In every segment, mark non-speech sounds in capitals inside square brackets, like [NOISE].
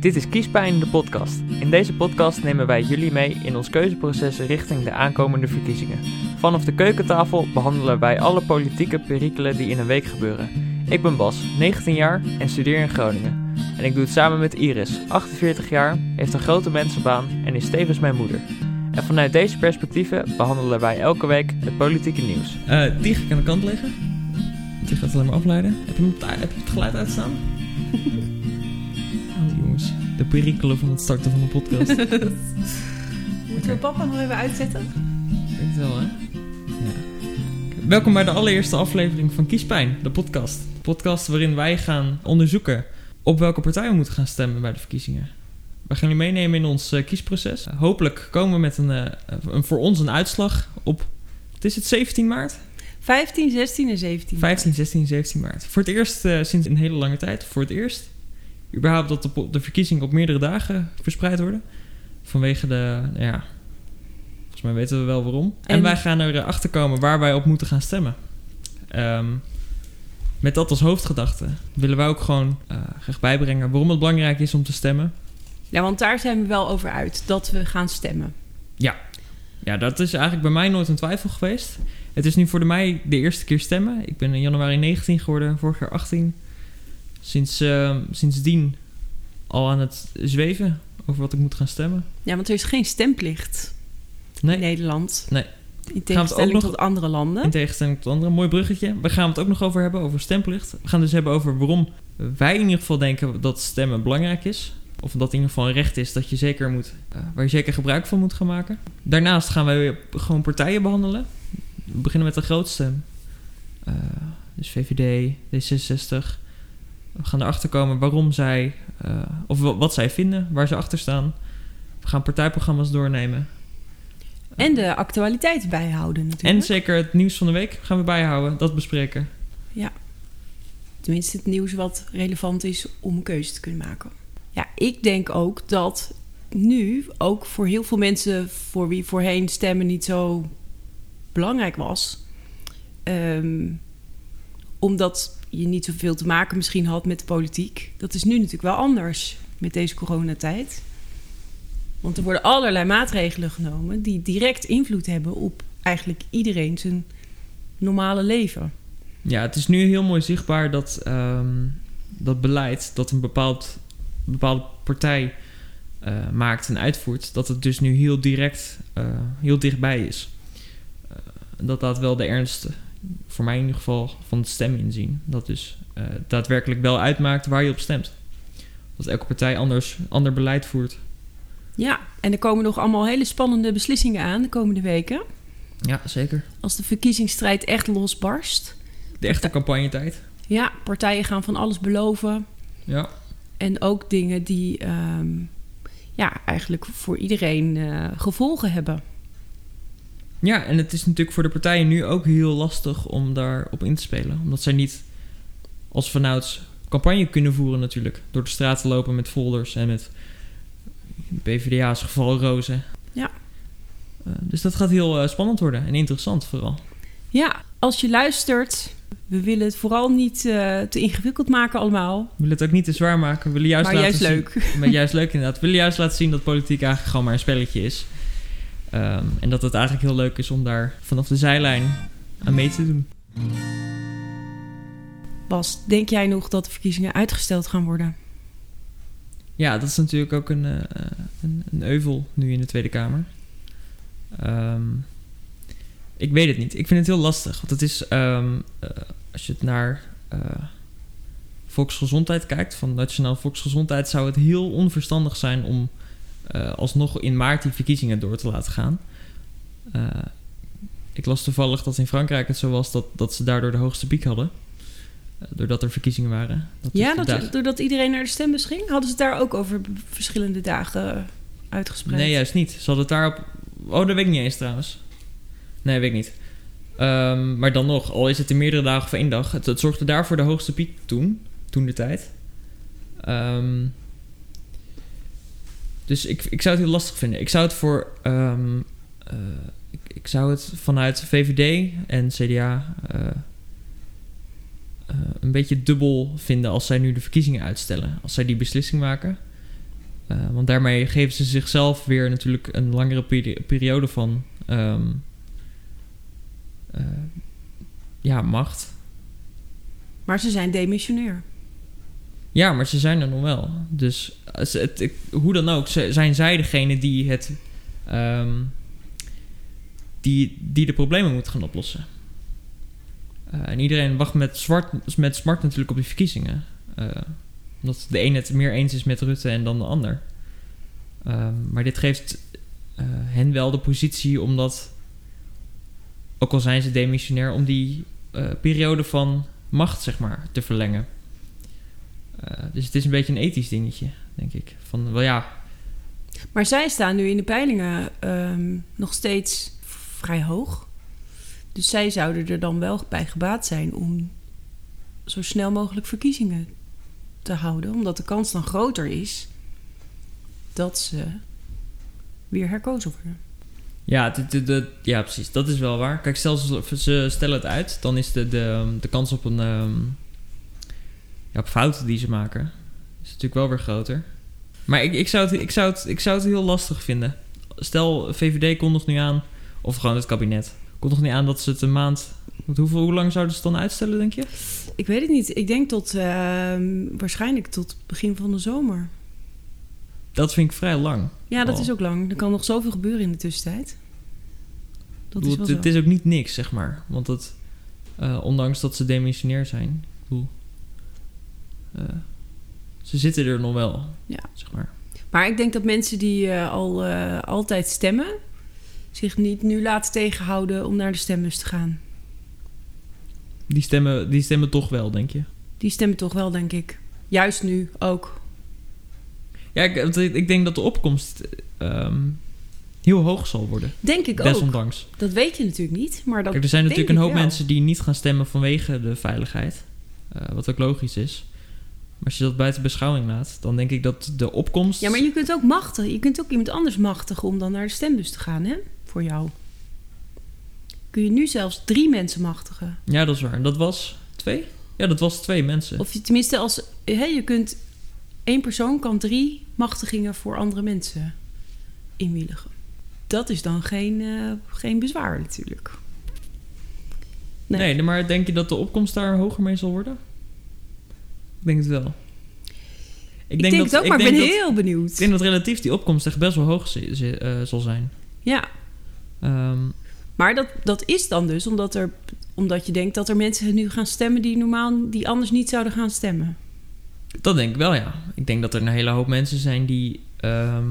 Dit is Kiespijn, de podcast. In deze podcast nemen wij jullie mee in ons keuzeproces richting de aankomende verkiezingen. Vanaf de keukentafel behandelen wij alle politieke perikelen die in een week gebeuren. Ik ben Bas, 19 jaar en studeer in Groningen. En ik doe het samen met Iris, 48 jaar, heeft een grote mensenbaan en is tevens mijn moeder. En vanuit deze perspectieven behandelen wij elke week het politieke nieuws. Eh, die ga ik aan de kant leggen. Die gaat alleen maar afleiden. Heb je, hem heb je het geluid uitstaan? [LAUGHS] de perikelen van het starten van een podcast. Ik [LAUGHS] denk Moeten we papa nog even uitzetten? het wel, hè? Ja. Welkom bij de allereerste aflevering van Kiespijn, de podcast. De podcast waarin wij gaan onderzoeken op welke partij we moeten gaan stemmen bij de verkiezingen. We gaan jullie meenemen in ons eh, kiesproces. hopelijk komen we met een, eh, een, voor ons een uitslag op, wat is het, 17 maart? 15, 16 en 17. 15, 16, 17 maart. Voor het eerst eh, sinds een hele lange tijd. Voor het eerst. Überhaupt dat de, de verkiezingen op meerdere dagen verspreid worden. Vanwege de, nou ja... Volgens mij weten we wel waarom. En, En- wij gaan erachter komen waar wij op moeten gaan stemmen. Ehm, met dat als hoofdgedachte willen wij ook gewoon graag bijbrengen waarom het belangrijk is om te stemmen. Ja, want daar zijn we wel over uit, dat we gaan stemmen. Ja, dat is eigenlijk bij mij nooit een twijfel geweest. Het is nu voor de mij de eerste keer stemmen. Ik ben in januari 19 geworden, vorig jaar 18. Sinds, eh, sindsdien al aan het zweven over wat ik moet gaan stemmen. Ja, want er is geen stemplicht in Nee, Nederland. Nee. In ook tegenstelling nog- tot andere landen. in tegenstelling tot anderen. Mooi bruggetje. We gaan het ook nog over hebben, over stemplicht. We gaan dus hebben over waarom wij in ieder geval denken dat stemmen belangrijk is. Of dat in ieder geval een recht is dat je zeker moet, eh, waar je zeker gebruik van moet gaan maken. Daarnaast gaan wij weer gewoon partijen behandelen. We beginnen met de grootste. Eh, dus VVD, D66. We gaan erachter komen waarom zij, eh, of wa- wat zij vinden, waar ze achter staan. We gaan partijprogramma's doornemen. En de actualiteit bijhouden En natuurlijk. zeker het nieuws van de week gaan we bijhouden, dat bespreken. Tenminste, het nieuws wat relevant is om een keuze te kunnen maken. Ja, ik denk ook dat nu ook voor heel veel mensen voor wie voorheen stemmen niet zo belangrijk was. ehm, omdat je niet zoveel te maken misschien had met de politiek. Dat is nu natuurlijk wel anders met deze coronatijd. Want er worden allerlei maatregelen genomen die direct invloed hebben op eigenlijk iedereen zijn normale leven. Ja, het is nu heel mooi zichtbaar dat ehm, dat beleid dat een bepaald, bepaalde partij eh, maakt en uitvoert, dat het dus nu heel direct, eh, heel dichtbij is. Eh, dat laat wel de ernst, voor mij in ieder geval, van het stemmen inzien. Dat dus eh, daadwerkelijk wel uitmaakt waar je op stemt. Dat elke partij anders, ander beleid voert. Ja, en er komen nog allemaal hele spannende beslissingen aan de komende weken. Ja, zeker. Als de verkiezingsstrijd echt losbarst. De echte campagnetijd. Ja, partijen gaan van alles beloven. Ja. En ook dingen die ehm, ja, eigenlijk voor iedereen eh, gevolgen hebben. Ja, en het is natuurlijk voor de partijen nu ook heel lastig om daarop in te spelen. Omdat zij niet als vanouds campagne kunnen voeren natuurlijk. Door de straat te lopen met folders en met PvdA's geval rozen. Ja. Eh, dus dat gaat heel eh, spannend worden en interessant vooral. Ja, als je luistert, we willen het vooral niet eh, te ingewikkeld maken allemaal. We willen het ook niet te zwaar maken. We willen juist maar laten juist zien- leuk. [LAUGHS] Maar juist leuk inderdaad. We willen juist laten zien dat politiek eigenlijk gewoon maar een spelletje is. Ehm, en dat het eigenlijk heel leuk is om daar vanaf de zijlijn aan mee te doen. Bas, denk jij nog dat de verkiezingen uitgesteld gaan worden? Ja, dat is natuurlijk ook een, eh, een, een euvel nu in de Tweede Kamer. Ehm, ik weet het niet. Ik vind het heel lastig. Want het is, ehm, eh, als je het naar eh, volksgezondheid kijkt, van Nationaal Volksgezondheid, zou het heel onverstandig zijn om eh, alsnog in maart die verkiezingen door te laten gaan. Eh, ik las toevallig dat in Frankrijk het zo was dat, dat ze daardoor de hoogste piek hadden. Eh, doordat er verkiezingen waren. Dat Ja, dat, doordat iedereen naar de stembus ging? Hadden ze het daar ook over verschillende dagen uitgespreid? Nee, juist niet. Ze hadden het daarop... Oh, dat weet ik niet eens trouwens. Nee, weet ik niet. Ehm, maar dan nog, al is het in meerdere dagen of één dag... Het, het zorgde daarvoor de hoogste piek toen. Toen de tijd. Ehm, dus ik, ik zou het heel lastig vinden. Ik zou het voor... ehm, eh, ik, ik zou het vanuit VVD en CDA... eh, eh, een beetje dubbel vinden als zij nu de verkiezingen uitstellen. Als zij die beslissing maken. Want daarmee geven ze zichzelf weer natuurlijk een langere peri- periode van ehm, eh, ja, macht. Maar ze zijn demissionair. Ja, maar ze zijn er nog wel. Dus als het, hoe dan ook, zijn zij degene die het. ehm, die, die de problemen moet gaan oplossen. Eh, en iedereen wacht met, zwart, met smart natuurlijk op die verkiezingen. Eh, omdat de een het meer eens is met Rutte en dan de ander. Ehm, maar dit geeft eh, hen wel de positie om dat, ook al zijn ze demissionair, om die eh, periode van macht, zeg maar, te verlengen. Eh, dus het is een beetje een ethisch dingetje, denk ik. Van, wel ja, Maar zij staan nu in de peilingen ehm, nog steeds vrij hoog. Dus zij zouden er dan wel bij gebaat zijn om zo snel mogelijk verkiezingen te houden. Omdat de kans dan groter is dat ze weer herkozen worden. Ja, de, de, de- ja, precies. Dat is wel waar. Kijk, stel ze, ze stellen het uit, dan is de, de, de kans op een ehm, ja, op fouten die ze maken, is natuurlijk wel weer groter. Maar ik, ik, zou het, ik, zou het, ik zou het heel lastig vinden. Stel, VVD kondigt nu aan, of gewoon het kabinet, kondigt nu aan dat ze het een maand. want Hoeveel, hoe lang zouden ze het dan uitstellen, denk je? Ik weet het niet. Ik denk tot ehm, waarschijnlijk tot begin van de zomer. Dat vind ik vrij lang. Ja, dat Oh. is ook lang. Er kan nog zoveel gebeuren in de tussentijd. Dat is wel het, zo. het is ook niet niks, zeg maar. Want het, eh, ondanks dat ze demissionair zijn, ik bedoel, eh, ze zitten er nog wel. Ja. Zeg maar. Maar ik denk dat mensen die eh, al eh, altijd stemmen, zich niet nu laten tegenhouden om naar de stembus te gaan. Die, stemmen, die stemmen toch wel, denk je? Die stemmen toch wel, denk ik. Juist nu ook. Ja, ik, ik denk dat de opkomst ehm, heel hoog zal worden. Denk ik ook. Desondanks. Dat weet je natuurlijk niet, maar dat Kijk, er zijn natuurlijk een hoop mensen die niet gaan stemmen vanwege de veiligheid. eh, wat ook logisch is. Maar als je dat buiten beschouwing laat, dan denk ik dat de opkomst. Ja, maar je kunt ook machtigen. Je kunt ook iemand anders machtigen om dan naar de stembus te gaan, hè? Voor jou. Kun je nu zelfs drie mensen machtigen. Ja, dat is waar. En dat was twee? Ja, dat was twee mensen. Of je, tenminste, als, hè, je kunt... één persoon kan drie machtigingen voor andere mensen inwilligen. Dat is dan geen, eh, geen bezwaar natuurlijk. Nee. Nee. maar denk je dat de opkomst daar hoger mee zal worden? Ik denk het wel. Ik, denk, het ook, maar ik ben dat, heel benieuwd. Ik denk dat relatief die opkomst echt best wel hoog eh, zal zijn. Ja, Ehm, maar dat, dat is dan dus omdat, er, omdat je denkt dat er mensen nu gaan stemmen... die normaal die anders niet zouden gaan stemmen. dat denk ik wel, ja. Ik denk dat er een hele hoop mensen zijn die... ehm,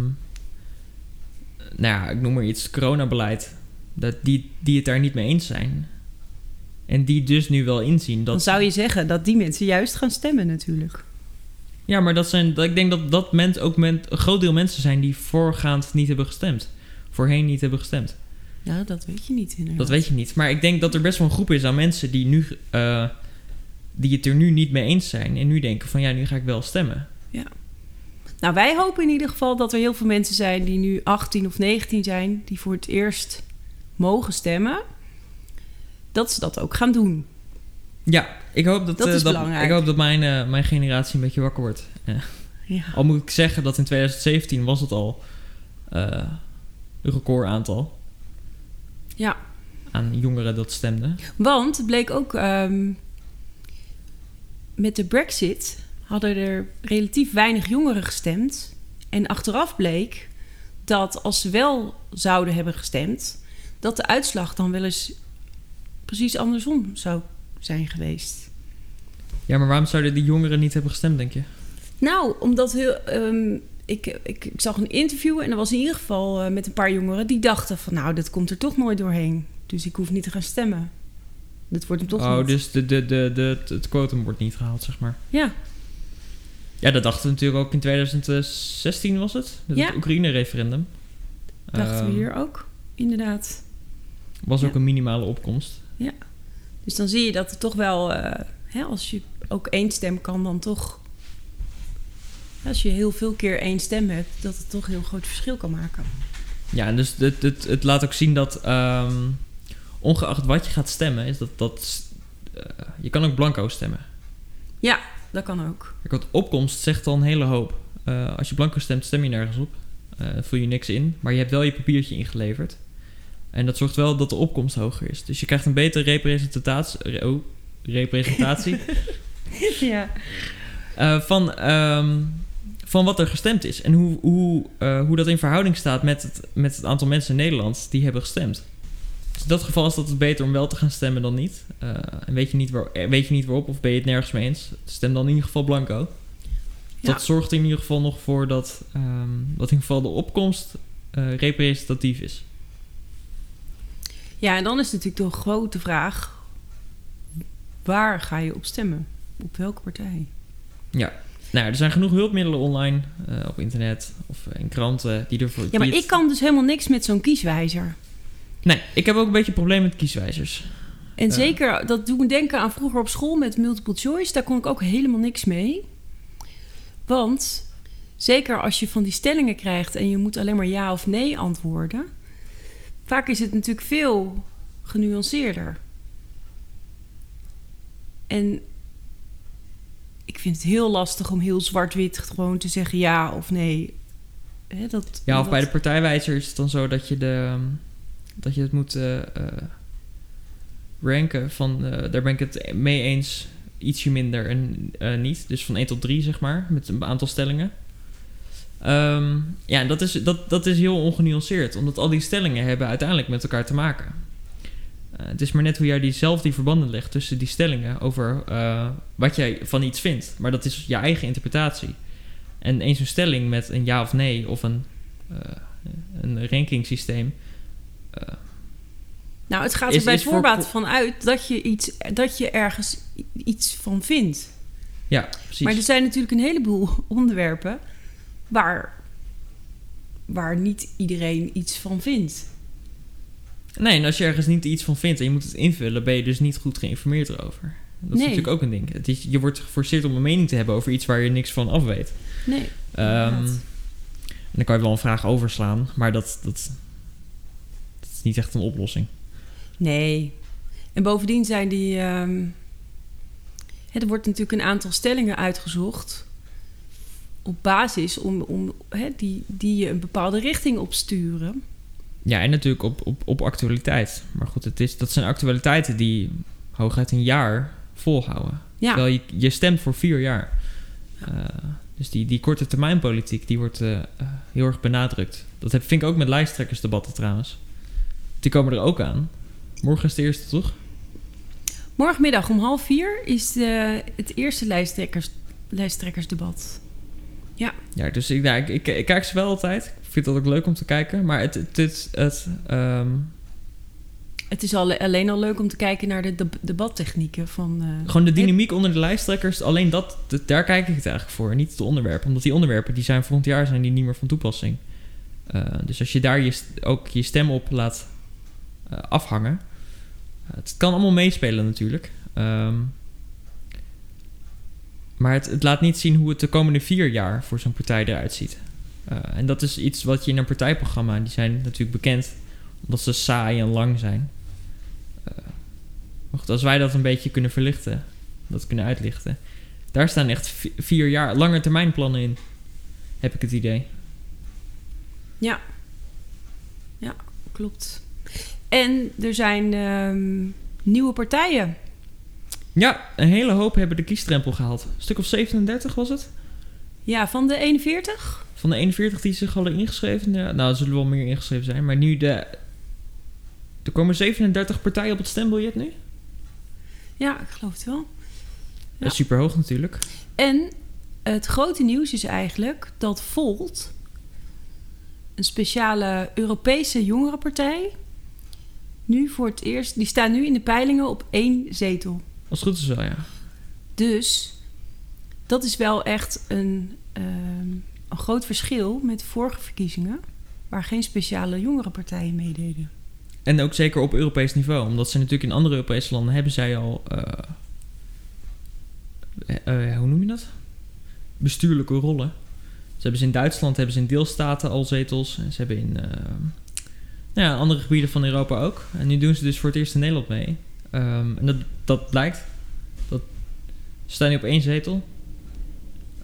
nou ja, ik noem maar iets, coronabeleid. Dat die, die het daar niet mee eens zijn. En die dus nu wel inzien dat... Dan zou je zeggen dat die mensen juist gaan stemmen natuurlijk. Ja, maar dat zijn, dat, ik denk dat dat men, ook men, een groot deel mensen zijn die voorgaand niet hebben gestemd. Voorheen niet hebben gestemd. Ja, dat weet je niet inderdaad. Dat weet je niet. Maar ik denk dat er best wel een groep is aan mensen die, nu, eh, die het er nu niet mee eens zijn. En nu denken van ja, nu ga ik wel stemmen. Nou, wij hopen in ieder geval dat er heel veel mensen zijn die nu 18 of 19 zijn, die voor het eerst mogen stemmen. Dat ze dat ook gaan doen. Ja, ik hoop dat, Dat eh, dat, ik hoop dat mijn, eh, mijn generatie een beetje wakker wordt. Ja. Ja. Al moet ik zeggen dat in 2017 was het al eh, een record aantal ja. aan jongeren dat stemden. Want het bleek ook ehm, met de Brexit hadden er relatief weinig jongeren gestemd. En achteraf bleek dat als ze wel zouden hebben gestemd, dat de uitslag dan wel eens precies andersom zou zijn geweest. Ja, maar waarom zouden die jongeren niet hebben gestemd, denk je? Nou, omdat heel, ehm, ik, ik, ik zag een interview en er was in ieder geval eh, met een paar jongeren die dachten van nou, dat komt er toch nooit doorheen. Dus ik hoef niet te gaan stemmen. Dit wordt hem toch oh, niet. dus de, de, de, de, het quotum wordt niet gehaald, zeg maar. Ja, Ja, dat dachten we natuurlijk ook in 2016 was het. Ja. Het Oekraïne-referendum. dachten we Ehm, hier ook, inderdaad. Was ook een minimale opkomst. Dus dan zie je dat het toch wel, eh, hè, als je ook één stem kan, dan toch. Als je heel veel keer één stem hebt, dat het toch een heel groot verschil kan maken. Ja, en dus het, het, het laat ook zien dat ehm, ongeacht wat je gaat stemmen, is dat, dat eh, je kan ook blanco stemmen. Ja, dat kan ook. Kijk, wat opkomst zegt al een hele hoop. eh, als je blanco stemt, stem je nergens op. Eh vul je niks in. Maar je hebt wel je papiertje ingeleverd. En dat zorgt wel dat de opkomst hoger is. Dus je krijgt een betere representatie, re- oh, representatie [LAUGHS] ja. eh, van, ehm, van wat er gestemd is. En hoe, hoe, eh, hoe dat in verhouding staat met het, met het aantal mensen in Nederland die hebben gestemd. Dus in dat geval is dat het beter om wel te gaan stemmen dan niet. Eh, en weet je niet, waar, weet je niet waarop of ben je het nergens mee eens, stem dan in ieder geval blanco. Ja. Dat zorgt in ieder geval nog voor dat, ehm, dat in ieder geval de opkomst representatief is. Ja, en dan is natuurlijk de grote vraag... waar ga je op stemmen? Op welke partij? Nou, er zijn genoeg hulpmiddelen online, eh, op internet of in kranten die ervoor. Ja, maar het- ik kan dus helemaal niks met zo'n kieswijzer. Nee, ik heb ook een beetje een probleem met kieswijzers. En Ja. zeker, dat doet me denken aan vroeger op school met multiple choice. Daar kon ik ook helemaal niks mee. Want zeker als je van die stellingen krijgt en je moet alleen maar ja of nee antwoorden. Vaak is het natuurlijk veel genuanceerder. En ik vind het heel lastig om heel zwart-wit gewoon te zeggen ja of nee. Dat, Ja, of dat- bij de partijwijzer is het dan zo dat je, de, ehm, dat je het moet eh, eh, ranken van... eh, daar ben ik het mee eens, ietsje minder en niet. Dus van 1 tot 3, zeg maar, met een aantal stellingen. Ehm, ja, dat is, dat, dat is heel ongenuanceerd. Omdat al die stellingen hebben uiteindelijk met elkaar te maken. Eh, het is maar net hoe jij die zelf die verbanden legt tussen die stellingen... over eh, wat jij van iets vindt. Maar dat is je eigen interpretatie. En eens een stelling met een ja of nee of een, eh een Nou, het gaat Is- er bij is voor- voorbaat van uit dat je, iets, dat je ergens iets van vindt. ja, precies. Maar er zijn natuurlijk een heleboel [LAUGHS] onderwerpen waar, waar niet iedereen iets van vindt. Nee, en als je ergens niet iets van vindt en je moet het invullen, ben je dus niet goed geïnformeerd erover. Dat is Nee. natuurlijk ook een ding. Het is, je wordt geforceerd om een mening te hebben over iets waar je niks van af weet. Nee. Ehm, Inderdaad. en dan kan je wel een vraag overslaan, maar dat, dat, dat is niet echt een oplossing. Nee. En bovendien zijn die. ehm, er wordt natuurlijk een aantal stellingen uitgezocht. Op basis om, om, hè, die, die je een bepaalde richting opsturen. Ja, en natuurlijk op, op, op actualiteit. Maar goed, het is, dat zijn actualiteiten die hooguit een jaar volhouden. Ja, Terwijl je, je stemt voor vier jaar. Eh, dus die, die korte termijn politiek, die wordt eh, heel erg benadrukt. Dat heb, vind ik ook met lijsttrekkersdebatten trouwens. Die komen er ook aan. Morgen is de eerste, toch? morgenmiddag om half vier is de, het eerste lijsttrekkers, lijsttrekkersdebat. Ja, dus ik, nou, ik, ik, ik kijk ze wel altijd. Ik vind dat ook leuk om te kijken. Maar het, het, het, het, ehm, Het is al, alleen al leuk om te kijken naar de deb- debattechnieken van. eh, gewoon de dynamiek onder de lijsttrekkers, alleen dat, daar kijk ik het eigenlijk voor. Niet de onderwerpen. Omdat die onderwerpen, die zijn volgend jaar zijn die niet meer van toepassing. Eh, dus als je daar je, ook je stem op laat eh, afhangen. het kan allemaal meespelen natuurlijk. Ehm, maar het, laat niet zien hoe het de komende vier jaar voor zo'n partij eruit ziet. Eh, en dat is iets wat je in een partijprogramma, die zijn natuurlijk bekend omdat ze saai en lang zijn. Goed, als wij dat een beetje kunnen verlichten, dat kunnen uitlichten. Daar staan echt vi- vier jaar lange termijn plannen in, heb ik het idee. Ja. Ja, klopt. En er zijn ehm, nieuwe partijen. Ja, een hele hoop hebben de kiesdrempel gehaald. Een stuk of 37 was het? Ja, van de 41? Van de 41 die zich hadden ingeschreven. Ja, nou, er zullen wel meer ingeschreven zijn. Maar nu de... Er komen 37 partijen op het stembiljet nu. Ja, ik geloof het wel. Dat is super hoog natuurlijk. En het grote nieuws is eigenlijk dat Volt, een speciale Europese jongerenpartij, nu voor het eerst, die staan nu in de peilingen op één zetel. Als het goed is wel, ja. Dus dat is wel echt een, ehm, een groot verschil met de vorige verkiezingen, waar geen speciale jongerenpartijen meededen. En ook zeker op Europees niveau. Omdat ze natuurlijk in andere Europese landen hebben zij al... eh, eh, eh, hoe noem je dat? Bestuurlijke rollen. Ze hebben ze in Duitsland, hebben ze in deelstaten al zetels. En ze hebben in nou ja, andere gebieden van Europa ook. En nu doen ze dus voor het eerst in Nederland mee. Ehm, en dat, dat blijkt. Dat, staan nu op één zetel.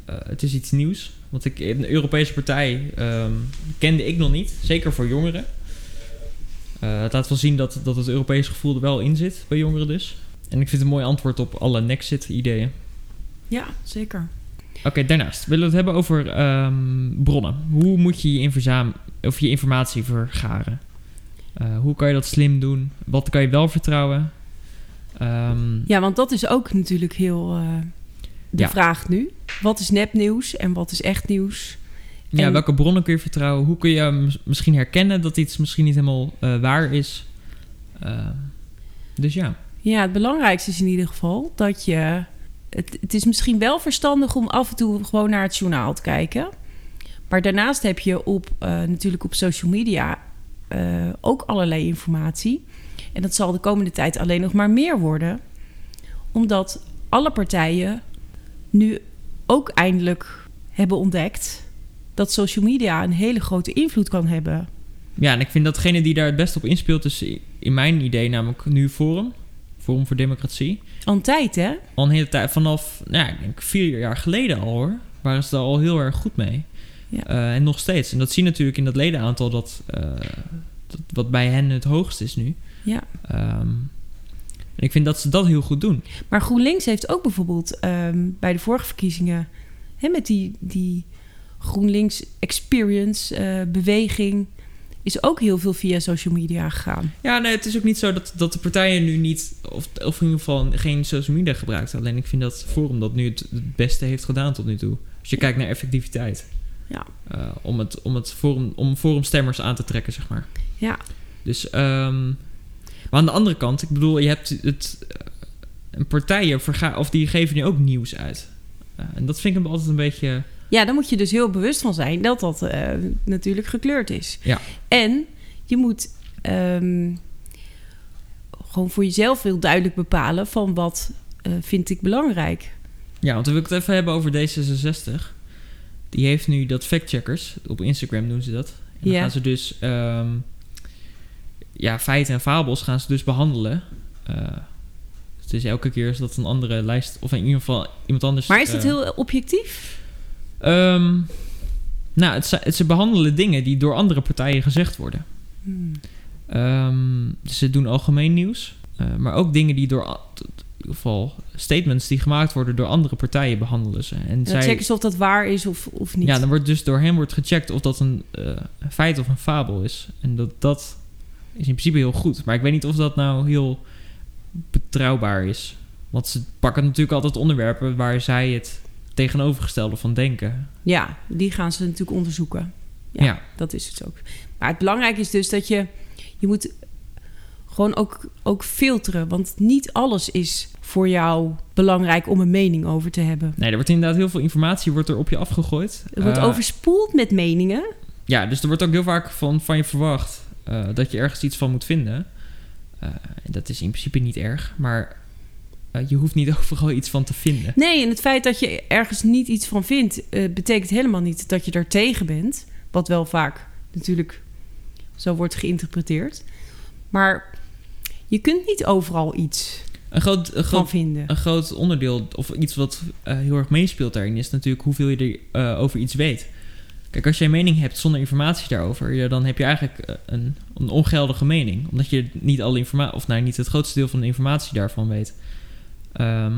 eh, het is iets nieuws. Want ik, een Europese partij ehm, kende ik nog niet. Zeker voor jongeren. Eh, het laat wel zien dat, dat het Europese gevoel er wel in zit. Bij jongeren dus. En ik vind het een mooi antwoord op alle Nexit-ideeën. Ja, zeker. Oké, daarnaast willen we het hebben over ehm, bronnen. Hoe moet je je, of je informatie vergaren? Eh, hoe kan je dat slim doen? Wat kan je wel vertrouwen? Ehm, Ja, want dat is ook natuurlijk heel eh, de Ja. vraag nu. Wat is nepnieuws en wat is echt nieuws? ja, welke bronnen kun je vertrouwen? Hoe kun je mis- misschien herkennen dat iets misschien niet helemaal eh, waar is? Ehm, dus ja. Ja, het belangrijkste is in ieder geval dat je... Het, het is misschien wel verstandig om af en toe gewoon naar het journaal te kijken. Maar daarnaast heb je op, eh, natuurlijk op social media ook allerlei informatie. En dat zal de komende tijd alleen nog maar meer worden. Omdat alle partijen nu ook eindelijk hebben ontdekt... dat social media een hele grote invloed kan hebben. Ja, en ik vind datgene die daar het best op inspeelt is in mijn idee namelijk nu Forum. Forum voor Democratie. Al een tijd, hè? al een hele tijd, vanaf, nou, ja, ik denk vier jaar geleden al hoor, waren ze daar al heel erg goed mee. Ja. Eh, en nog steeds. En dat zie je natuurlijk in dat ledenaantal dat, eh, dat wat bij hen het hoogst is nu. Ja. Ehm, en ik vind dat ze dat heel goed doen. Maar GroenLinks heeft ook bijvoorbeeld ehm, bij de vorige verkiezingen... Hè, met die, die GroenLinks Experience eh, beweging... is ook heel veel via social media gegaan. Ja, nee, het is ook niet zo dat, dat de partijen nu niet, of, of in ieder geval geen social media gebruiken. Alleen ik vind dat Forum dat nu het, het beste heeft gedaan tot nu toe. Als je kijkt naar effectiviteit. Ja. Eh, om, het, om, het forum, om forumstemmers aan te trekken, zeg maar. Ja, Dus, ehm, maar aan de andere kant, ik bedoel, je hebt het. eh, een partijen verga of die geven nu ook nieuws uit. En dat vind ik altijd een beetje. ja daar moet je dus heel bewust van zijn... dat dat eh, natuurlijk gekleurd is. Ja. En je moet ehm, gewoon voor jezelf heel duidelijk bepalen... van wat eh, vind ik belangrijk. Ja, want we willen het even hebben over D66. Die heeft nu dat factcheckers. Op Instagram doen ze dat. En dan Ja. gaan ze dus. ehm, ja, feiten en fabels gaan ze dus behandelen. Eh, het is elke keer is dat een andere lijst. Of in ieder geval iemand anders. Maar is dat eh, heel objectief? Ehm, nou, het, ze behandelen dingen die door andere partijen gezegd worden. Hmm. Ehm, dus ze doen algemeen nieuws. eh, maar ook dingen die door... In ieder geval statements die gemaakt worden door andere partijen behandelen ze. En En dan zij, checken ze of dat waar is of, of niet. ja, dan wordt dus door hen wordt gecheckt of dat een eh, een feit of een fabel is. En dat, dat is in principe heel goed. Maar ik weet niet of dat nou heel betrouwbaar is. Want ze pakken natuurlijk altijd onderwerpen waar zij het tegenovergestelde van denken. Ja, die gaan ze natuurlijk onderzoeken. Ja, Ja. dat is het ook. Maar het belangrijke is dus dat je... Je moet gewoon ook, ook filteren. Want niet alles is voor jou belangrijk om een mening over te hebben. Nee, er wordt inderdaad heel veel informatie wordt er op je afgegooid. Het wordt Eh, overspoeld met meningen. Ja, dus er wordt ook heel vaak van, van je verwacht eh, dat je ergens iets van moet vinden. Eh, en dat is in principe niet erg, maar eh, je hoeft niet [LAUGHS] overal iets van te vinden. Nee, en het feit dat je ergens niet iets van vindt... betekent helemaal niet dat je er tegen bent. Wat wel vaak natuurlijk zo wordt geïnterpreteerd. Maar je kunt niet overal iets Een groot, een van groot, vinden. een groot onderdeel, of iets wat heel erg meespeelt daarin, is natuurlijk hoeveel je er eh, over iets weet. Kijk, als je een mening hebt zonder informatie daarover, ja, dan heb je eigenlijk eh, een, een ongeldige mening. Omdat je niet alle informatie, of nou niet het grootste deel van de informatie daarvan weet. Ehm,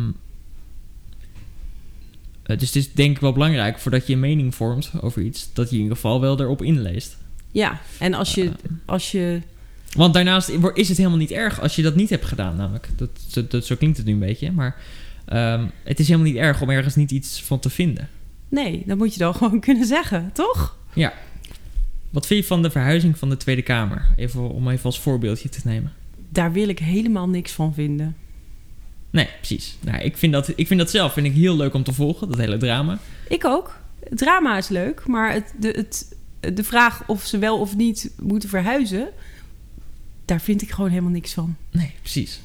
eh, dus het is denk ik wel belangrijk, voordat je een mening vormt over iets, dat je in ieder geval wel erop inleest. Ja, en als je, Eh, als je want daarnaast is het helemaal niet erg als je dat niet hebt gedaan, namelijk. Dat, dat, dat- zo klinkt het nu een beetje, maar ehm, het is helemaal niet erg om ergens niet iets van te vinden. Nee, dat moet je dan [LAUGHS] gewoon kunnen zeggen, toch? Ja. Wat vind je van de verhuizing van de Tweede Kamer? Even om even als voorbeeldje te nemen. Daar wil ik helemaal niks van vinden. Nee, precies. Nou, ik, vind dat, ik vind dat zelf vind ik heel leuk om te volgen, dat hele drama. Ik ook. Het drama is leuk, maar het, de, het, de vraag of ze wel of niet moeten verhuizen, daar vind ik gewoon helemaal niks van. Nee, precies.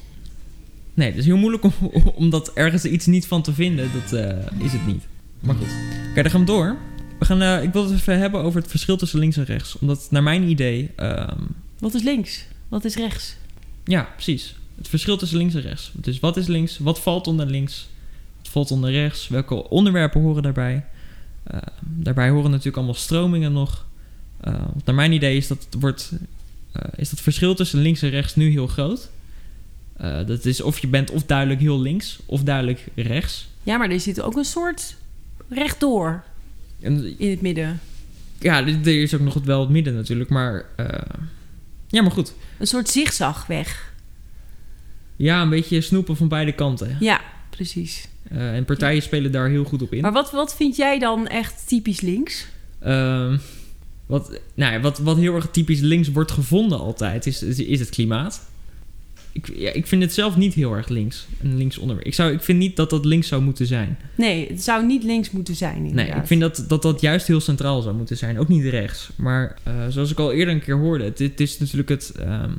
Nee, het is heel moeilijk om, om dat ergens iets niet van te vinden. Dat eh, is het niet. Maar goed. Oké, dan gaan we door. We gaan, eh, ik wil het even hebben over het verschil tussen links en rechts. Omdat naar mijn idee... ehm, Wat is links? Wat is rechts? ja, precies. Het verschil tussen links en rechts. Dus wat is links? Wat valt onder links? Wat valt onder rechts? Welke onderwerpen horen daarbij? Eh, daarbij horen natuurlijk allemaal stromingen nog. Eh, want naar mijn idee is dat, het wordt, eh, is dat verschil tussen links en rechts nu heel groot. Eh, dat is of je bent of duidelijk heel links of duidelijk rechts. Ja, maar er zit ook een soort rechtdoor En, in het midden. ja, er is ook nog wel het midden natuurlijk, maar... eh, ja, maar goed. Een soort zigzagweg. Ja, een beetje snoepen van beide kanten. Ja, precies. Eh, en partijen spelen daar heel goed op in. Maar wat, wat vind jij dan echt typisch links? Ehm, wat, nou ja, wat, wat heel erg typisch links wordt gevonden altijd, is, is, is het klimaat. Ik, ja, ik vind het zelf niet heel erg links, een links onderwerp. Ik, zou, ik vind niet dat dat links zou moeten zijn. Nee, het zou niet links moeten zijn. Nee, ik vind dat, dat dat juist heel centraal zou moeten zijn. Ook niet rechts. Maar eh, zoals ik al eerder een keer hoorde, het, het is natuurlijk het, ehm,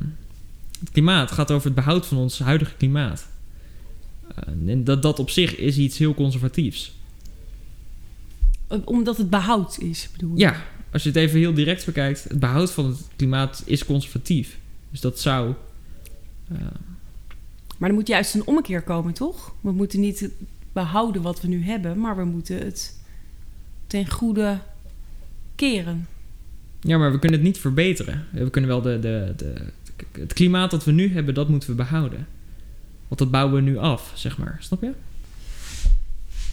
het klimaat. Het gaat over het behoud van ons huidige klimaat. Eh, en dat, dat op zich is iets heel conservatiefs. Omdat het behoud is, bedoel je? Ja, als je het even heel direct bekijkt, het behoud van het klimaat is conservatief. Dus dat zou. Maar er moet juist een ommekeer komen, toch? We moeten niet behouden wat we nu hebben, maar we moeten het ten goede keren. ja, maar we kunnen het niet verbeteren. We kunnen wel de, de, de, het klimaat dat we nu hebben, dat moeten we behouden. Want dat bouwen we nu af, zeg maar. Snap je?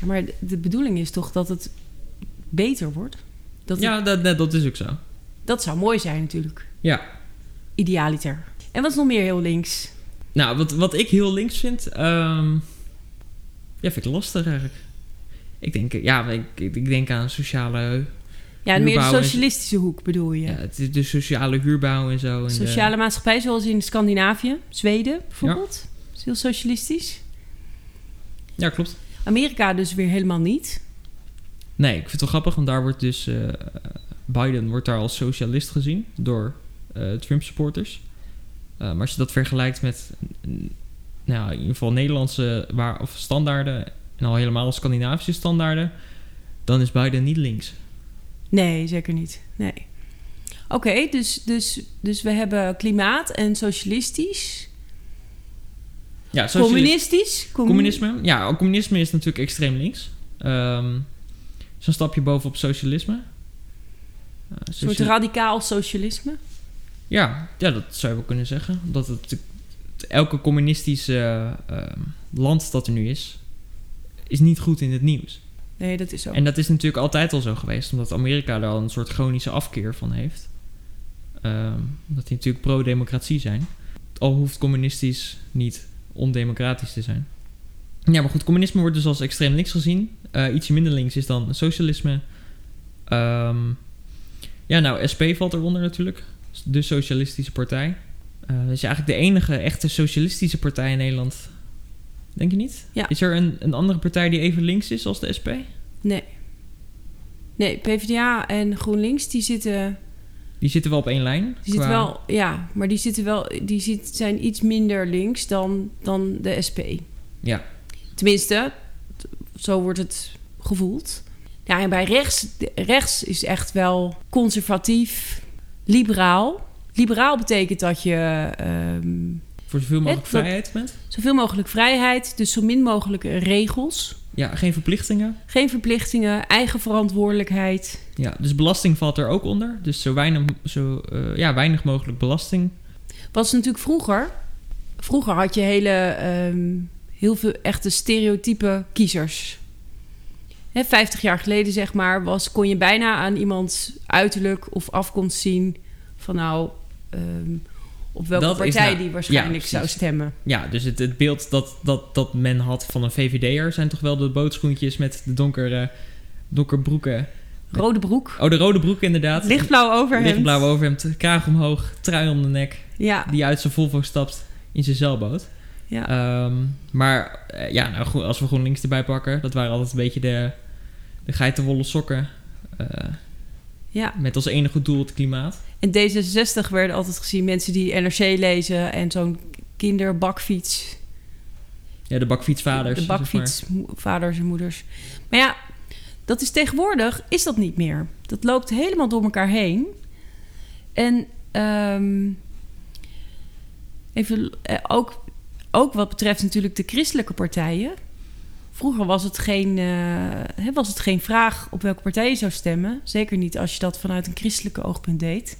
Ja, maar de- bedoeling is toch dat het beter wordt? Dat, het- ja, dat, dat, dat is ook zo. dat zou mooi zijn natuurlijk. Ja. Idealiter. En wat is nog meer heel links? Nou, wat, wat ik heel links vind, ehm, ja, vind ik lastig eigenlijk. Ik denk, eh, ja, ik, ik denk aan sociale, Ja, meer de socialistische hoek bedoel je. ja. het is de sociale huurbouw en zo. En de- Sociale maatschappij zoals in Scandinavië, Zweden bijvoorbeeld. is heel socialistisch. ja, klopt. Amerika dus weer helemaal niet. Nee, ik vind het wel grappig, want daar wordt dus eh, Biden wordt daar als socialist gezien door eh, Trump-supporters. Maar als je dat vergelijkt met, nou, in ieder geval Nederlandse waar, of standaarden en al helemaal Scandinavische standaarden, dan is Biden niet links. Nee, zeker niet. Nee. Oké, dus, dus, dus we hebben klimaat en socialistisch. Ja, socialist- Communistisch. Commu- Communisme? Ja, communisme is natuurlijk extreem links. Ehm Zo'n stapje bovenop socialisme. Eh, Een soort radicaal socialisme. Ja, ja, dat zou je wel kunnen zeggen. Dat het, elke communistische ehm, land dat er nu is, is niet goed in het nieuws. Nee, dat is zo. En dat is natuurlijk altijd al zo geweest, omdat Amerika daar al een soort chronische afkeer van heeft. Ehm, omdat die natuurlijk pro-democratie zijn. Al hoeft communistisch niet ondemocratisch te zijn. Ja, maar goed, communisme wordt dus als extreem links gezien. Eh, ietsje minder links is dan socialisme. Ehm, ja, nou, SP valt eronder natuurlijk. De Socialistische Partij. Eh dat is eigenlijk de enige echte socialistische partij in Nederland. Denk je niet? Ja. Is er een, een andere partij die even links is als de SP? Nee. Nee, PvdA en GroenLinks, die zitten, Die zitten wel op één lijn. die zitten wel, ja, maar die zitten wel, die zit, zijn iets minder links dan, dan de SP. Ja. Tenminste, zo wordt het gevoeld. Ja, en bij rechts, rechts is echt wel conservatief, liberaal. Liberaal betekent dat je ehm, Voor zoveel mogelijk Het- vrijheid bent. zoveel mogelijk vrijheid, dus zo min mogelijk regels. Ja, geen verplichtingen. Geen verplichtingen, eigen verantwoordelijkheid. Ja, dus belasting valt er ook onder. Dus zo weinig, zo, eh, ja, weinig mogelijk belasting. Was natuurlijk vroeger. Vroeger had je hele, ehm, heel veel echte stereotype kiezers. Hè, 50 jaar geleden, zeg maar, was, kon je bijna aan iemands uiterlijk of afkomst zien van nou, ehm, op welke Dat partij nou- die waarschijnlijk ja, zou stemmen. Ja, dus het, het beeld dat, dat, dat men had van een VVD'er... zijn toch wel de bootschoentjes met de donkere, donkerbroeken. Rode broek, Oh, de rode broek inderdaad. lichtblauw overhemd. Lichtblauw overhemd, kraag omhoog, trui om de nek. Ja, Die uit zijn Volvo stapt in zijn zeilboot. Ja. Ehm, maar eh, ja, nou, als we GroenLinks erbij pakken... dat waren altijd een beetje de, de geitenwolle sokken... eh, ja. met als enige doel het klimaat. En D66 werden altijd gezien mensen die NRC lezen en zo'n kinderbakfiets. Ja, de bakfietsvaders. De maar. bakfietsvaders en moeders. Maar ja, dat is tegenwoordig is dat niet meer. Dat loopt helemaal door elkaar heen. En ehm, even eh, ook, ook wat betreft natuurlijk de christelijke partijen. Vroeger was het, geen, eh, was het geen vraag op welke partij je zou stemmen. Zeker niet als je dat vanuit een christelijke oogpunt deed.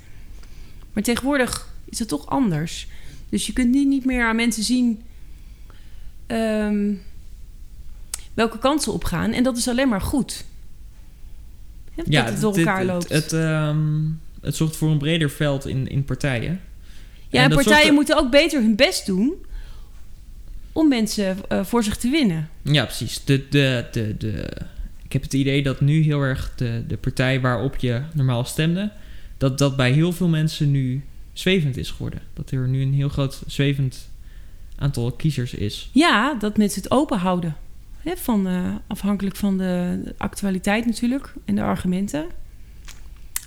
Maar tegenwoordig is het toch anders. Dus je kunt nu niet meer aan mensen zien ehm, welke kansen opgaan. En dat is alleen maar goed. Hè, dat het door elkaar loopt. Het, ehm, het zorgt voor een breder veld in, in partijen. ja, en dat partijen zorgt moeten ook beter hun best doen om mensen eh, voor zich te winnen. Ja, precies. De, de, de, de, ik heb het idee dat nu heel erg de, de partij waarop je normaal stemde, dat dat bij heel veel mensen nu zwevend is geworden. Dat er nu een heel groot zwevend aantal kiezers is. Ja, dat mensen het open houden. Van, eh, afhankelijk van de actualiteit natuurlijk en de argumenten.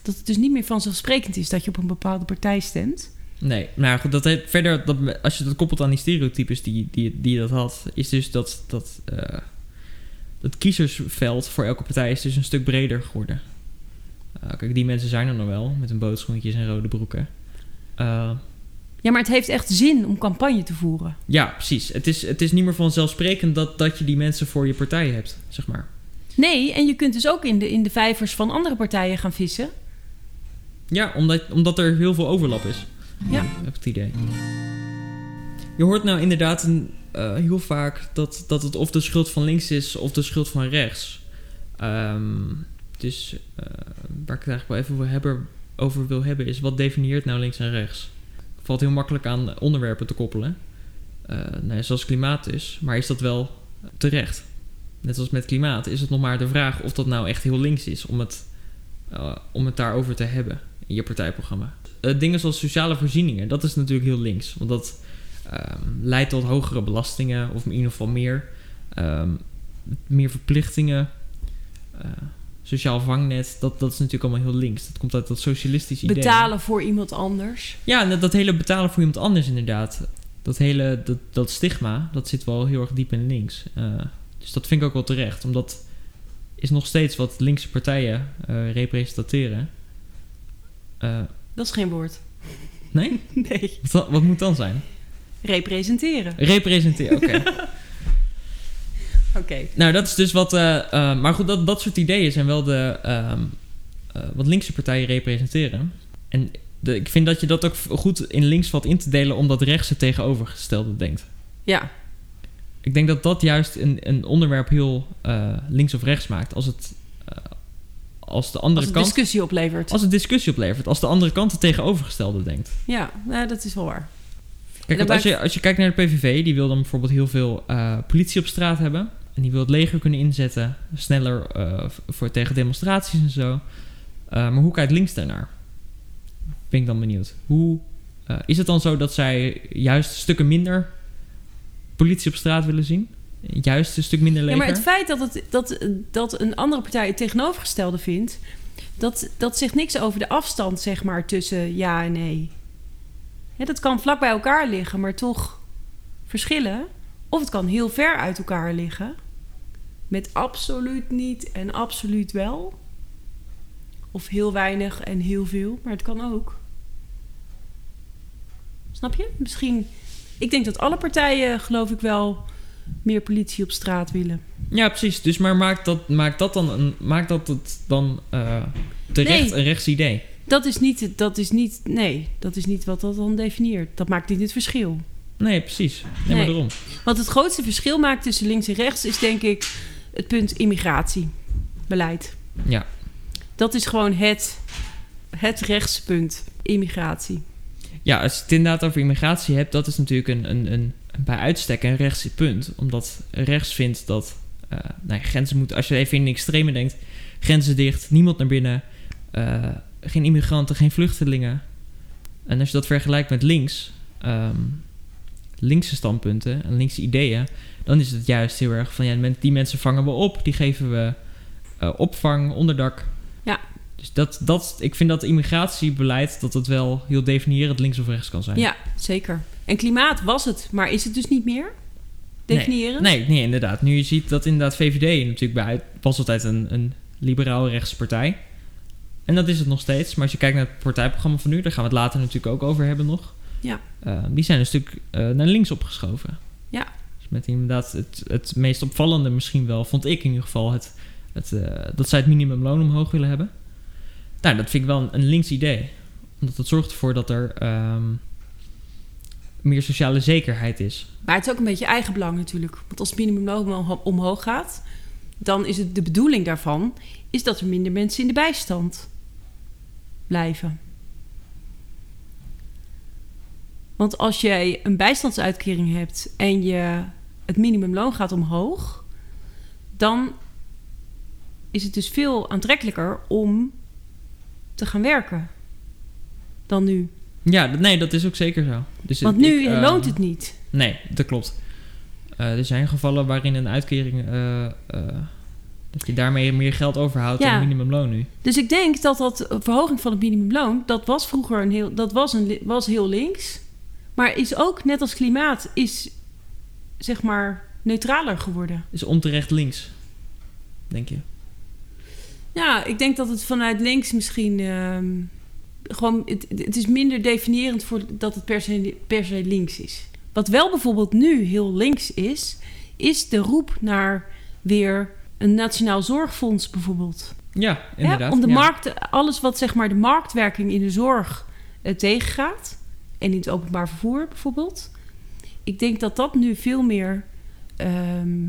Dat het dus niet meer vanzelfsprekend is dat je op een bepaalde partij stemt. Nee, maar goed, dat heeft, verder, dat, als je dat koppelt aan die stereotypes die, die, dat had, is dus dat, dat eh, het kiezersveld voor elke partij is dus een stuk breder geworden. Eh, kijk, die mensen zijn er nog wel, met hun bootschoentjes en rode broeken. Eh, Ja, maar het heeft echt zin om campagne te voeren. Ja, precies. Het is, het is niet meer vanzelfsprekend dat, dat je die mensen voor je partij hebt, zeg maar. Nee, en je kunt dus ook in de, in de vijvers van andere partijen gaan vissen. Ja, omdat, omdat er heel veel overlap is. Ja. Heb het idee. Je hoort nou inderdaad een, eh, heel vaak dat, dat het of de schuld van links is of de schuld van rechts. Ehm, dus eh, waar ik het eigenlijk wel even over, hebben, over wil hebben is wat definieert nou links en rechts? Valt heel makkelijk aan onderwerpen te koppelen. Ja, zoals klimaat is. Maar is dat wel terecht? Net als met klimaat is het nog maar de vraag of dat nou echt heel links is om het, om het daarover te hebben in je partijprogramma. Eh, dingen zoals sociale voorzieningen, dat is natuurlijk heel links. Want dat ehm, leidt tot hogere belastingen, of in ieder geval meer. Ehm, meer verplichtingen. eh, sociaal vangnet, dat, dat is natuurlijk allemaal heel links. Dat komt uit dat socialistische idee. Betalen voor iemand anders. Ja, dat, dat hele betalen voor iemand anders inderdaad. Dat hele dat, dat stigma, dat zit wel heel erg diep in links. Eh, dus dat vind ik ook wel terecht. Omdat is nog steeds wat linkse partijen representeren. Eh, Dat is geen woord. nee? [LAUGHS] Nee. Wat, wat moet dan zijn? Representeren. Representeren, [LAUGHS] oké. Oké. nou, dat is dus wat... eh, eh, maar goed, dat, dat soort ideeën zijn wel de... ehm, eh, wat linkse partijen representeren. En de, ik vind dat je dat ook goed in links valt in te delen... omdat rechts het tegenovergestelde denkt. Ja. Ik denk dat dat juist een, een onderwerp heel links of rechts maakt. Als het, als de andere Als het kant... discussie oplevert. Als het discussie oplevert. Als de andere kant het tegenovergestelde denkt. Ja, nou, dat is wel waar. Kijk, als, je, als je kijkt naar de PVV... die wil dan bijvoorbeeld heel veel eh, politie op straat hebben. En die wil het leger kunnen inzetten. Sneller eh, voor, tegen demonstraties en zo. Eh, maar hoe kijkt links daarnaar? Ben ik dan benieuwd. Hoe, is het dan zo dat zij juist stukken minder politie op straat willen zien? Juist een stuk minder Ja, leger? maar het feit dat, het, dat, dat een andere partij het tegenovergestelde vindt... Dat, dat zegt niks over de afstand, zeg maar, tussen ja en nee. Dat kan vlak bij elkaar liggen, maar toch verschillen. Of het kan heel ver uit elkaar liggen. Met absoluut niet en absoluut wel. Of heel weinig en heel veel, maar het kan ook. Snap je? Misschien... Ik denk dat alle partijen, geloof ik wel, meer politie op straat willen. Ja, precies. Dus maar maakt dat, maakt dat dan, een, maakt dat het dan eh, terecht Nee. een rechts idee? Dat is niet, dat is niet, nee, dat is niet wat dat dan definieert. Dat maakt niet het verschil. Nee, precies. Nee, maar Nee. daarom. Wat het grootste verschil maakt tussen links en rechts is denk ik het punt immigratiebeleid. Ja. Dat is gewoon het, het rechtspunt, immigratie. Ja, als je het inderdaad over immigratie hebt, dat is natuurlijk een, een, een bij uitstek een rechts punt. Omdat rechts vindt dat eh, nou ja, grenzen moeten, als je even in de extreme denkt, grenzen dicht, niemand naar binnen, eh, geen immigranten, geen vluchtelingen. En als je dat vergelijkt met links, ehm, linkse standpunten en linkse ideeën, dan is het juist heel erg van ja, die mensen vangen we op, die geven we eh, opvang, onderdak. Ja. Dus dat, dat, ik vind dat immigratiebeleid dat het wel heel definiërend links of rechts kan zijn. Ja, zeker. En klimaat was het, maar is het dus niet meer? Definiëren? Nee, nee, inderdaad. Nu je ziet dat inderdaad VVD natuurlijk bij was altijd een, een liberaal rechtse partij. En dat is het nog steeds. Maar als je kijkt naar het partijprogramma van nu, daar gaan we het later natuurlijk ook over hebben nog. Ja. Eh, die zijn een stuk eh, naar links opgeschoven. Ja. Dus Met inderdaad het, het meest opvallende misschien wel, vond ik in ieder geval, het, het, eh, dat zij het minimumloon omhoog willen hebben. Nou, dat vind ik wel een, een links idee. Omdat het zorgt ervoor dat er ehm, meer sociale zekerheid is. Maar het is ook een beetje eigenbelang natuurlijk. Want als het minimumloon omho- omhoog gaat, dan is het de bedoeling daarvan is dat er minder mensen in de bijstand blijven. Want als jij een bijstandsuitkering hebt en je het minimumloon gaat omhoog, dan is het dus veel aantrekkelijker om te gaan werken dan nu. Ja, nee, dat is ook zeker zo. Dus Want nu ik, eh, loont het niet. Nee, dat klopt. Eh, er zijn gevallen waarin een uitkering... eh, eh, dat je daarmee meer geld overhoudt Ja. dan het minimumloon nu. Dus ik denk dat dat verhoging van het minimumloon, dat was vroeger een heel, dat was een, was heel links. Maar is ook, net als klimaat, is zeg maar neutraler geworden. Is onterecht links, denk je? Ja, ik denk dat het vanuit links misschien ehm, gewoon, het, het is minder definiërend voor dat het per se, per se links is. Wat wel bijvoorbeeld nu heel links is, is de roep naar weer een nationaal zorgfonds bijvoorbeeld. Ja, inderdaad. Ja, om de ja. markt, alles wat zeg maar de marktwerking in de zorg eh, tegengaat. En in het openbaar vervoer bijvoorbeeld. Ik denk dat dat nu veel meer ehm,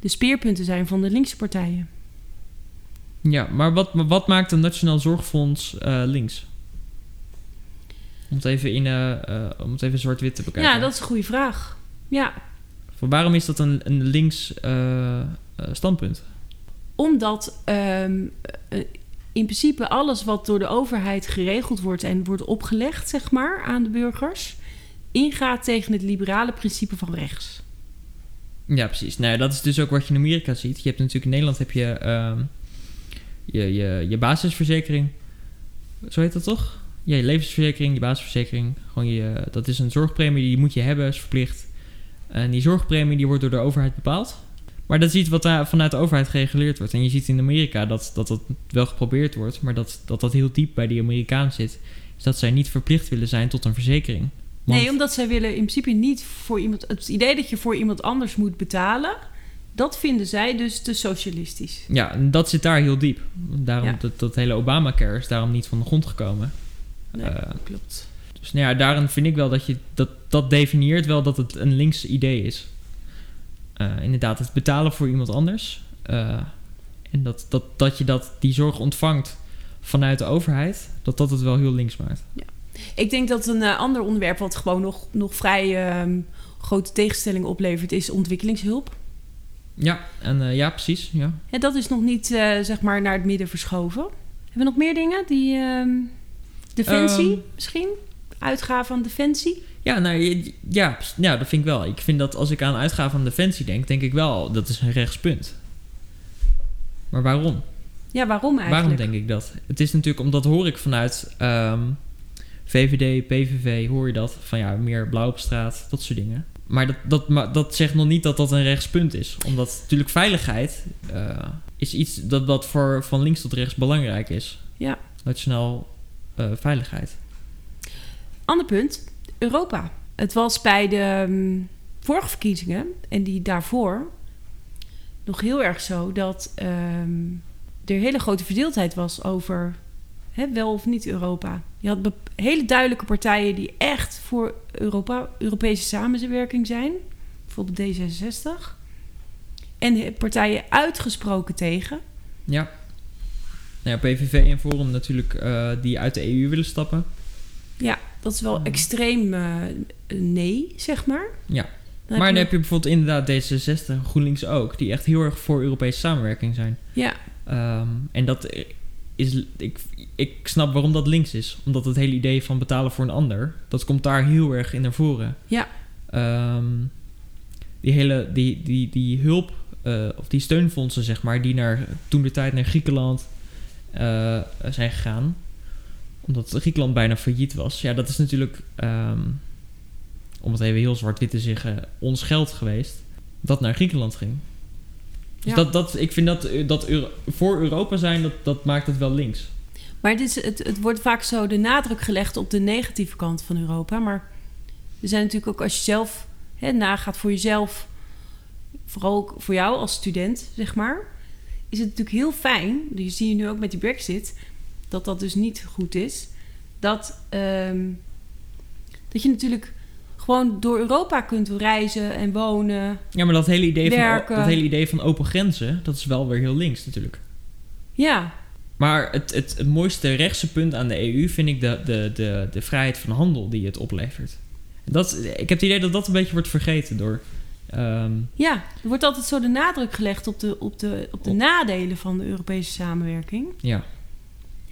de speerpunten zijn van de linkse partijen. Ja, maar wat, wat maakt een Nationaal Zorgfonds eh, links? Om het even, in, eh, eh, om het even zwart-wit te bekijken. Ja, dat is een goede vraag. Ja, Van waarom is dat een, een links eh, standpunt? omdat ehm, eh, in principe alles wat door de overheid geregeld wordt en wordt opgelegd, zeg maar, aan de burgers, ingaat tegen het liberale principe van rechts. Ja, precies. Nou, dat is dus ook wat je in Amerika ziet. Je hebt natuurlijk in Nederland heb je, ehm, je, je, je basisverzekering. Zo heet dat toch? Ja, je levensverzekering, je basisverzekering. Gewoon je, dat is een zorgpremie, die moet je hebben, is verplicht. En die zorgpremie die wordt door de overheid bepaald. Maar dat is iets wat daar vanuit de overheid gereguleerd wordt. En je ziet in Amerika dat dat, dat wel geprobeerd wordt, maar dat, dat dat heel diep bij die Amerikanen zit. Is dat zij niet verplicht willen zijn tot een verzekering. Want- Nee, omdat zij willen in principe niet voor iemand. Het idee dat je voor iemand anders moet betalen, dat vinden zij dus te socialistisch. Ja, en dat zit daar heel diep. Daarom Ja. dat, dat hele Obamacare is daarom niet van de grond gekomen. Nee, Eh, klopt. Dus nou ja, daarin vind ik wel dat je dat, dat definieert wel dat het een links idee is. Eh, inderdaad, het betalen voor iemand anders. Eh, en dat, dat, dat je dat, die zorg ontvangt vanuit de overheid, dat dat het wel heel links maakt. Ik denk dat een ander onderwerp wat gewoon nog, nog vrij ehm, grote tegenstellingen oplevert, is ontwikkelingshulp. Ja, en ja, precies. Ja. Ja, dat is nog niet zeg maar naar het midden verschoven. Hebben we nog meer dingen? Die ehm, defensie Ehm. misschien? Uitgaven aan defensie? Ja, nou, ja, ja, dat vind ik wel. Ik vind dat als ik aan uitgaven aan defensie denk, denk ik wel, dat is een rechtspunt. Maar waarom? Ja, waarom eigenlijk? Waarom denk ik dat? Het is natuurlijk omdat hoor ik vanuit ehm, VVD, PVV, hoor je dat van ja, meer blauw op straat, dat soort dingen. Maar dat, dat, maar dat zegt nog niet dat dat een rechtspunt is. Omdat natuurlijk veiligheid eh, is iets dat, dat voor van links tot rechts belangrijk is. Ja. Nationaal eh, veiligheid. Ander punt, Europa. Het was bij de ehm, vorige verkiezingen en die daarvoor nog heel erg zo dat ehm, er hele grote verdeeldheid was over hè, wel of niet Europa. Je had hele duidelijke partijen die echt voor Europa, Europese samenwerking zijn, bijvoorbeeld D66. En partijen uitgesproken tegen. Ja. Nou ja, PVV en Forum natuurlijk eh, die uit de EU willen stappen. Ja, dat is wel Mhm. extreem eh, nee, zeg maar. Ja. Dan maar dan heb je bijvoorbeeld inderdaad D66 en GroenLinks ook, die echt heel erg voor Europese samenwerking zijn. Ja, Ehm, en dat is, ik, ik snap waarom dat links is. Omdat het hele idee van betalen voor een ander, dat komt daar heel erg in naar voren. Ja. Ehm, die hele, die, die, die hulp, eh, of die steunfondsen zeg maar, die naar, toen de tijd naar Griekenland eh, zijn gegaan. Omdat Griekenland bijna failliet was. Ja, dat is natuurlijk, ehm, om het even heel zwart-wit te zeggen, ons geld geweest. Dat naar Griekenland ging. Dus Ja. dat, dat, ik vind dat, dat Euro- voor Europa zijn, dat, dat maakt het wel links. Maar het, is, het, het wordt vaak zo de nadruk gelegd op de negatieve kant van Europa. Maar er zijn natuurlijk ook als je zelf hè, nagaat voor jezelf vooral ook voor jou als student, zeg maar, is het natuurlijk heel fijn. Die zie je nu ook met die Brexit, dat dat dus niet goed is. Dat, ehm, dat je natuurlijk gewoon door Europa kunt reizen en wonen. Ja, maar dat hele, idee van, dat hele idee van open grenzen, dat is wel weer heel links natuurlijk. Ja, Maar het, het, het mooiste rechtse punt aan de EU vind ik de, de, de, de vrijheid van handel die het oplevert. Dat, ik heb het idee dat dat een beetje wordt vergeten door. Ehm, ja, er wordt altijd zo de nadruk gelegd op de, op de, op de Op- nadelen van de Europese samenwerking. ja.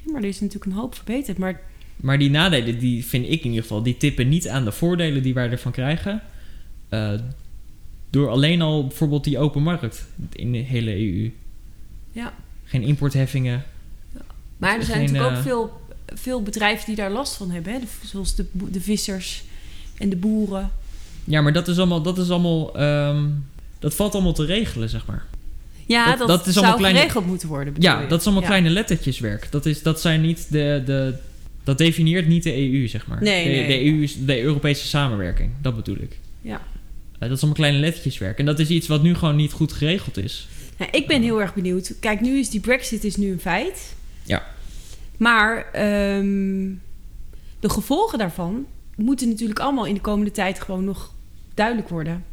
Ja, maar er is natuurlijk een hoop verbeterd. Maar Maar die nadelen, die vind ik in ieder geval, die tippen niet aan de voordelen die wij ervan krijgen. eh, door alleen al bijvoorbeeld die open markt in de hele EU. ja, Geen importheffingen. Maar er zijn Geen, natuurlijk eh, ook veel, veel bedrijven die daar last van hebben. Hè? De- zoals de, de vissers en de boeren. Ja, maar dat is allemaal, dat is allemaal, ehm, dat valt allemaal te regelen, zeg maar. Ja, Dat- dat, dat is zou allemaal kleine- geregeld moeten worden. Ja, je? dat is allemaal Ja. kleine lettertjeswerk. Dat, is, dat zijn niet de, de, dat definieert niet de EU, zeg maar. Nee, de, nee. de EU is de Europese samenwerking, dat bedoel ik. Ja. Eh, dat is allemaal kleine lettertjeswerk. En dat is iets wat nu gewoon niet goed geregeld is. Nou, ik ben heel erg benieuwd. Kijk, nu is die brexit is nu een feit. Ja. Maar ehm, de gevolgen daarvan moeten natuurlijk allemaal in de komende tijd gewoon nog duidelijk worden.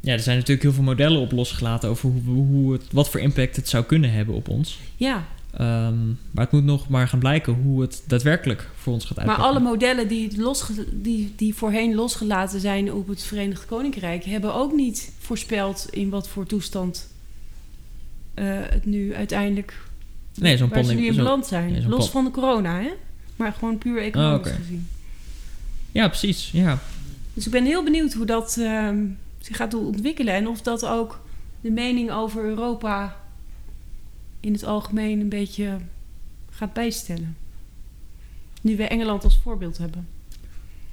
Ja, er zijn natuurlijk heel veel modellen op losgelaten over hoe, hoe het, wat voor impact het zou kunnen hebben op ons. Ja, Ehm, maar het moet nog maar gaan blijken hoe het daadwerkelijk voor ons gaat maar uitpakken. alle modellen die, die, die voorheen losgelaten zijn op het Verenigd Koninkrijk... hebben ook niet voorspeld in wat voor toestand eh, het nu uiteindelijk... Nee, zo'n waar ze pandemie- nu in beland zijn. ja, Los van de corona, hè? Maar gewoon puur economisch Oh, oké. gezien. Ja, precies. Ja. Dus ik ben heel benieuwd hoe dat ehm, zich gaat ontwikkelen. En of dat ook de mening over Europa in het algemeen een beetje gaat bijstellen. Nu we Engeland als voorbeeld hebben.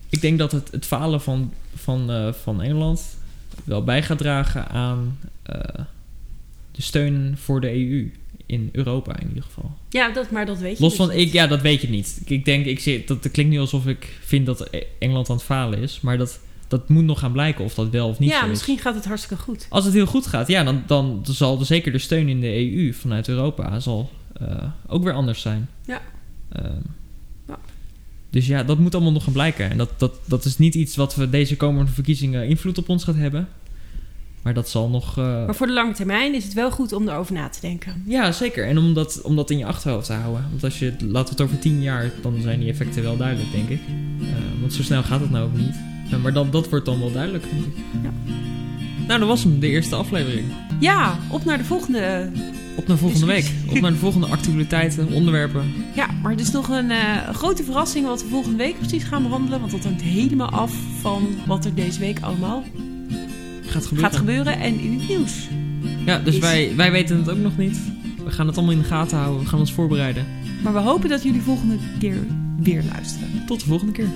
Ik denk dat het, het falen van, van, eh, van Engeland wel bij gaat dragen aan eh, de steun voor de EU in Europa in ieder geval. Ja, dat, maar dat weet je Los dus van, niet. ik, ja, dat weet je niet. Ik, denk, ik zie, dat, dat klinkt nu alsof ik vind dat E- Engeland aan het falen is, maar dat, dat moet nog gaan blijken of dat wel of niet ja, zo is. misschien gaat het hartstikke goed. Als het heel goed gaat, ja, dan, dan zal er zeker de steun in de EU vanuit Europa zal, eh, ook weer anders zijn. Ja. Ehm, Ja. Dus ja, dat moet allemaal nog gaan blijken. En dat, dat, dat is niet iets wat we deze komende verkiezingen invloed op ons gaat hebben. Maar dat zal nog... eh, Maar voor de lange termijn is het wel goed om erover na te denken. ja, zeker. En om dat, om dat in je achterhoofd te houden. Want als je, laten we het over tien jaar, dan zijn die effecten wel duidelijk, denk ik. Eh, want zo snel gaat het nou ook niet. Maar dan, dat wordt dan wel duidelijk, denk ik. Ja. Nou, dat was hem, de eerste aflevering. Ja, op naar de volgende. Op naar volgende week. Op naar de volgende actualiteiten, onderwerpen. Ja, maar het is nog een eh, grote verrassing wat we volgende week precies gaan behandelen. Want dat hangt helemaal af van wat er deze week allemaal Gaat gebeuren. gaat gebeuren en in het nieuws. Ja, dus Is- wij, wij weten het ook nog niet. We gaan het allemaal in de gaten houden. We gaan ons voorbereiden. Maar we hopen dat jullie volgende keer weer luisteren. Tot de volgende keer.